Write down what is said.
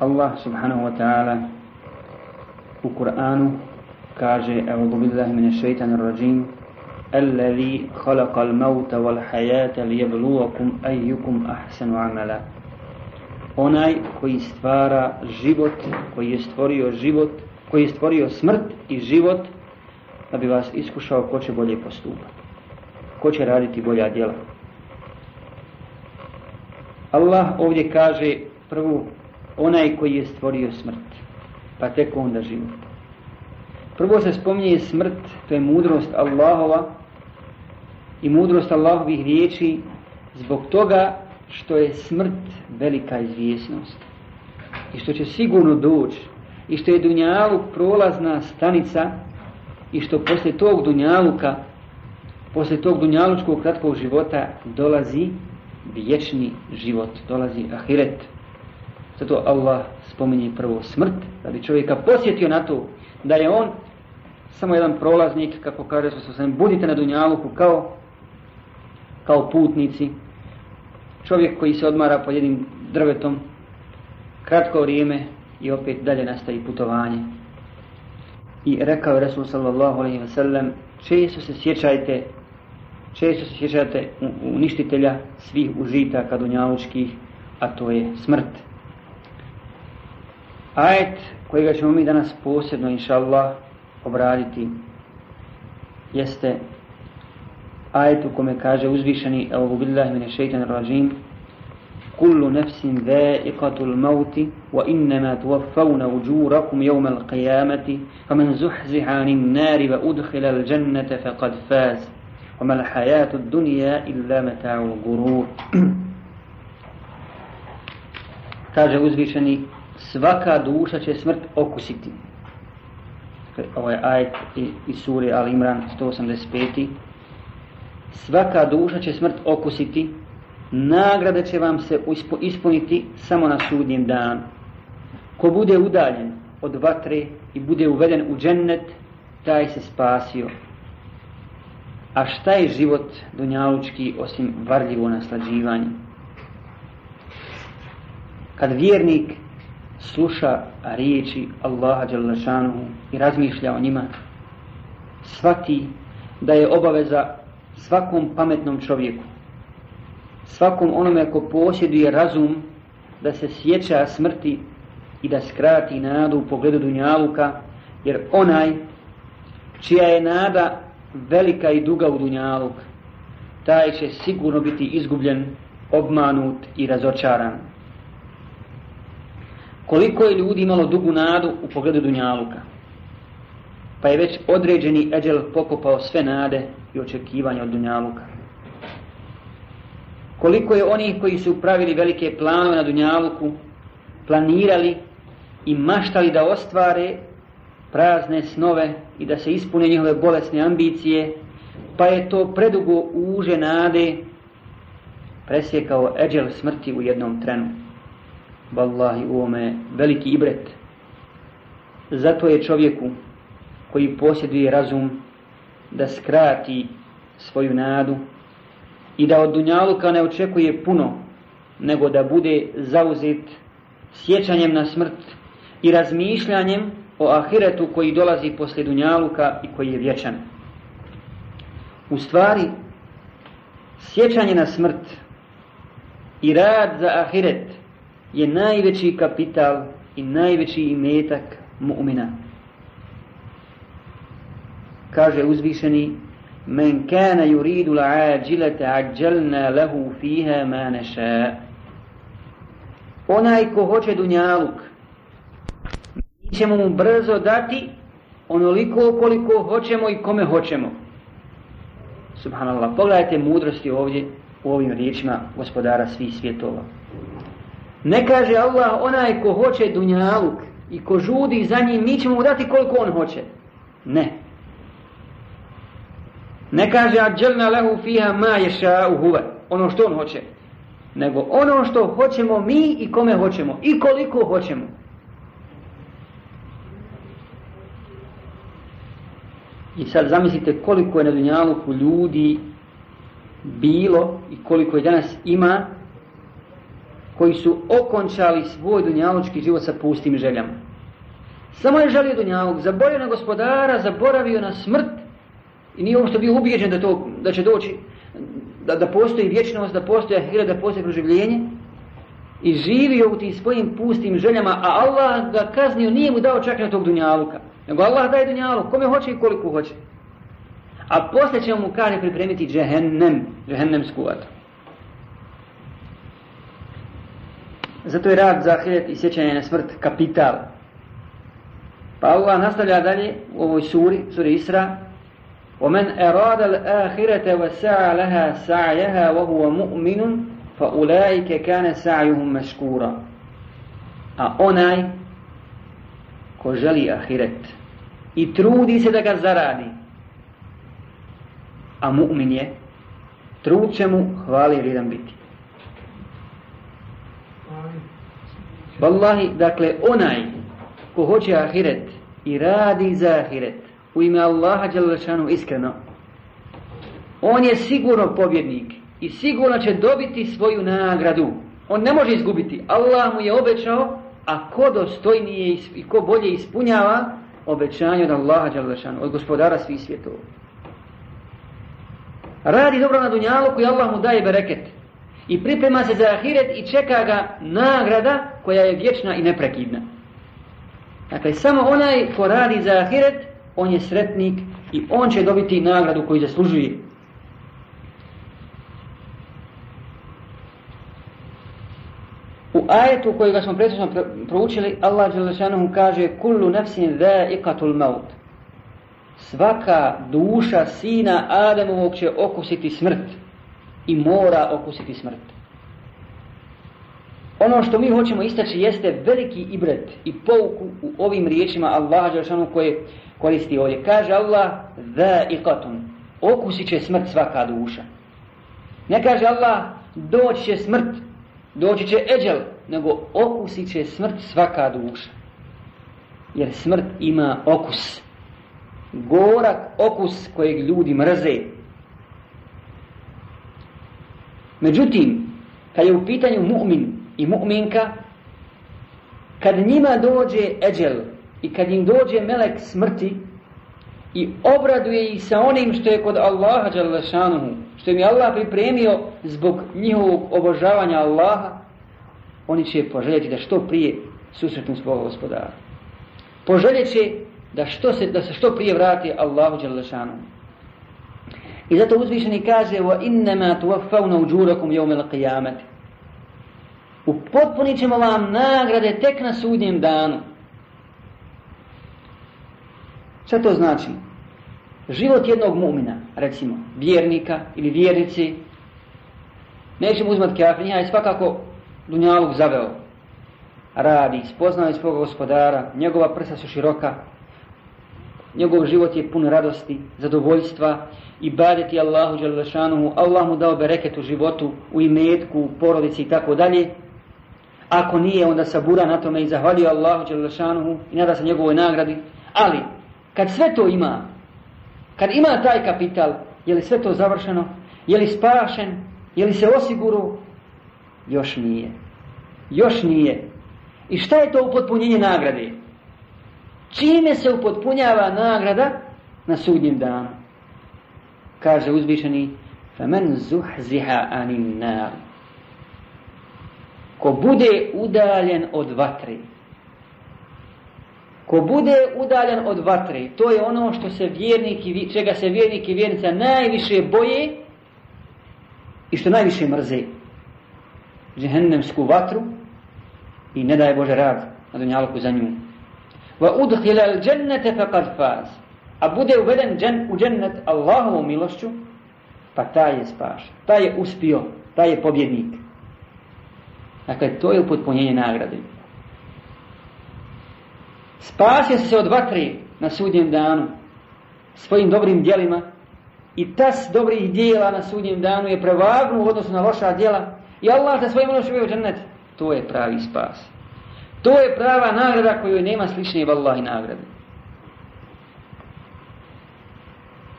Allah subhanahu wa ta'ala u Kur'anu kaže A'udhu billahi minash shaitanir rajim الذي خلق الموت والحياة ليبلوكم أيكم أحسن عملا onaj koji stvara život, koji je stvorio život, koji je stvorio smrt i život, da bi vas iskušao ko će bolje postupati. Ko će raditi bolja djela. Allah ovdje kaže prvu onaj koji je stvorio smrt, pa tek onda život. Prvo se spominje smrt, to je mudrost Allahova i mudrost Allahovih riječi zbog toga što je smrt velika izvjesnost i što će sigurno doći i što je Dunjaluk prolazna stanica i što posle tog Dunjaluka posle tog Dunjalučkog kratkog života dolazi vječni život, dolazi ahiret. Zato Allah spominje prvo smrt, da bi čovjeka posjetio na to da je on samo jedan prolaznik, kako kaže se sam, budite na Dunjaluku kao, kao putnici, čovjek koji se odmara pod jednim drvetom, kratko vrijeme i opet dalje nastavi putovanje. I rekao je Resul sallallahu alaihi wa sallam, često se sjećajte, često se sjećajte uništitelja svih užitaka dunjalučkih, a to je smrt. Ajet kojega ćemo mi danas posebno, inša Allah, obraditi jeste ajet u kome kaže uzvišeni Evo billahi mine šeitan rajim Kullu nefsin dha'iqatul mauti wa innama tuwaffawna ujurakum yawma al-qiyamati faman zuhziha 'anil nari wa udkhila al-jannata faqad faz wa ma al-hayatu ad-dunya illa mata'ul ghurur kaže uzvišeni svaka duša će smrt okusiti ovaj ajet iz suri Al Imran 185. Svaka duša će smrt okusiti, nagrada će vam se ispuniti samo na sudnjem danu. Ko bude udaljen od vatre i bude uveden u džennet, taj se spasio. A šta je život dunjalučki osim varljivo naslađivanje? Kad vjernik sluša riječi Allaha Đalešanuhu i razmišlja o njima, svati da je obaveza svakom pametnom čovjeku, svakom onome ko posjeduje razum da se sjeća smrti i da skrati nadu u pogledu Dunjaluka, jer onaj čija je nada velika i duga u Dunjaluk, taj će sigurno biti izgubljen, obmanut i razočaran koliko je ljudi imalo dugu nadu u pogledu Dunjaluka. Pa je već određeni eđel pokopao sve nade i očekivanja od Dunjaluka. Koliko je onih koji su pravili velike planove na Dunjaluku, planirali i maštali da ostvare prazne snove i da se ispune njihove bolesne ambicije, pa je to predugo uže nade presjekao eđel smrti u jednom trenu vallahi u ome veliki ibret. Zato je čovjeku koji posjeduje razum da skrati svoju nadu i da od dunjaluka ne očekuje puno, nego da bude zauzet sjećanjem na smrt i razmišljanjem o ahiretu koji dolazi poslije dunjaluka i koji je vječan. U stvari, sjećanje na smrt i rad za ahiret je najveći kapital i najveći imetak mu'mina. Kaže uzvišeni Men kana yuridu al-ajilata ajjalna lahu fiha ma nasha. Onaj ko hoće dunjaluk, mi ćemo mu brzo dati onoliko koliko hoćemo i kome hoćemo. Subhanallah, pogledajte mudrosti ovdje u ovim riječima gospodara svih svjetova. Ne kaže Allah onaj ko hoće dunjaluk i ko žudi za njim, mi ćemo mu dati koliko on hoće. Ne. Ne kaže ađelna lehu fiha ma ješa uhuve, ono što on hoće. Nego ono što hoćemo mi i kome hoćemo. I koliko hoćemo. I sad zamislite koliko je na dunjaluku ljudi bilo i koliko je danas ima koji su okončali svoj dunjalučki život sa pustim željama. Samo je želio dunjaluk, zaboravio na gospodara, zaboravio na smrt i nije uopšte bio ubijeđen da, to, da će doći, da, da postoji vječnost, da postoji ahira, da postoji proživljenje i živio u tim svojim pustim željama, a Allah ga kaznio, nije mu dao čak na tog dunjaluka. Nego Allah daje dunjaluk, kome hoće i koliko hoće. A posle će mu kaže pripremiti džehennem, džehennemsku vatru. Zato je rad za ahiret i sjećanje na smrt kapital. Pa Allah nastavlja dalje u ovoj suri, suri Isra. وَمَنْ أَرَادَ الْآخِرَةَ وَسَعَ لَهَا سَعْيَهَا وَهُوَ مُؤْمِنٌ فَأُولَٰئِكَ كَانَ سَعْيُهُمْ مَشْكُورًا A onaj ko želi ahiret i trudi se da ga zaradi, a mu'min je, trud će mu hvali vrijedan biti. Wallahi, dakle, onaj ko hoće ahiret i radi za ahiret u ime Allaha Đalešanu iskreno, on je sigurno pobjednik i sigurno će dobiti svoju nagradu. On ne može izgubiti. Allah mu je obećao, a ko dostojnije i ko bolje ispunjava obećanje od Allaha Đalešanu, od gospodara svih svjetova. Radi dobro na dunjalu koji Allah mu daje bereket i priprema se za ahiret i čeka ga nagrada koja je vječna i neprekidna. Dakle, samo onaj ko radi za ahiret, on je sretnik i on će dobiti nagradu koju zaslužuje. U ajetu kojega smo prethodno proučili, Allah Đelešanohu kaže Kullu nefsin dha'iqatul maut. Svaka duša sina Ademovog će okusiti smrt i mora okusiti smrt. Ono što mi hoćemo istaći jeste veliki ibret i pouku u ovim riječima Allaha Đelšanu koje koristi ovdje. Kaže Allah, da i okusit će smrt svaka duša. Ne kaže Allah, doći će smrt, doći će eđel, nego okusit će smrt svaka duša. Jer smrt ima okus. Gorak okus kojeg ljudi mrze. Međutim, kad je u pitanju mu'min i mu'minka, kad njima dođe eđel i kad im dođe melek smrti i obraduje ih sa onim što je kod Allaha Đalešanuhu, što im je Allah pripremio zbog njihovog obožavanja Allaha, oni će poželjeti da što prije susretnu svog gospodara. Poželjet će da, što se, da se što prije vrati Allahu Đalešanuhu. I zato uzvišeni kaže wa innama tuwaffawna ujurakum yawm al-qiyamah. Upotpunit ćemo vam nagrade tek na sudnjem danu. Šta to znači? Život jednog mumina, recimo, vjernika ili vjernici, nećemo uzmat kafir, je svakako dunjaluk zaveo. Radi, spoznao je svog gospodara, njegova prsa su široka, njegov život je pun radosti, zadovoljstva, i badeti Allahu Đalešanuhu, Allah mu dao bereket u životu, u imetku, u porodici i tako dalje. Ako nije, onda sabura na tome i zahvalio Allahu Đalešanuhu i nada se njegovoj nagradi. Ali, kad sve to ima, kad ima taj kapital, je li sve to završeno? Je li spašen? Je li se osiguru? Još nije. Još nije. I šta je to upotpunjenje nagrade? Čime se upotpunjava nagrada na sudnjem danu? kaže uzvišeni فَمَنْ زُحْزِهَا عَنِ النَّارِ Ko bude udaljen od vatre, ko bude udaljen od vatre, to je ono što se vjernik i, čega se vjernik i vjernica najviše boje i što najviše mrze. Džehennemsku vatru i ne daje Bože rad na dunjalku za nju. Va udhila al džennete faqad faz a bude uveden džen, u džennet Allahovom milošću, pa taj je spaš, taj je uspio, taj je pobjednik. Dakle, to je upotpunjenje nagrade. Spasio se od vatre na sudnjem danu svojim dobrim dijelima i tas dobrih dijela na sudnjem danu je prevagnu u odnosu na loša dijela i Allah za svojim milošću u džennet. To je pravi spas. To je prava nagrada koju nema slične vallahi nagrade.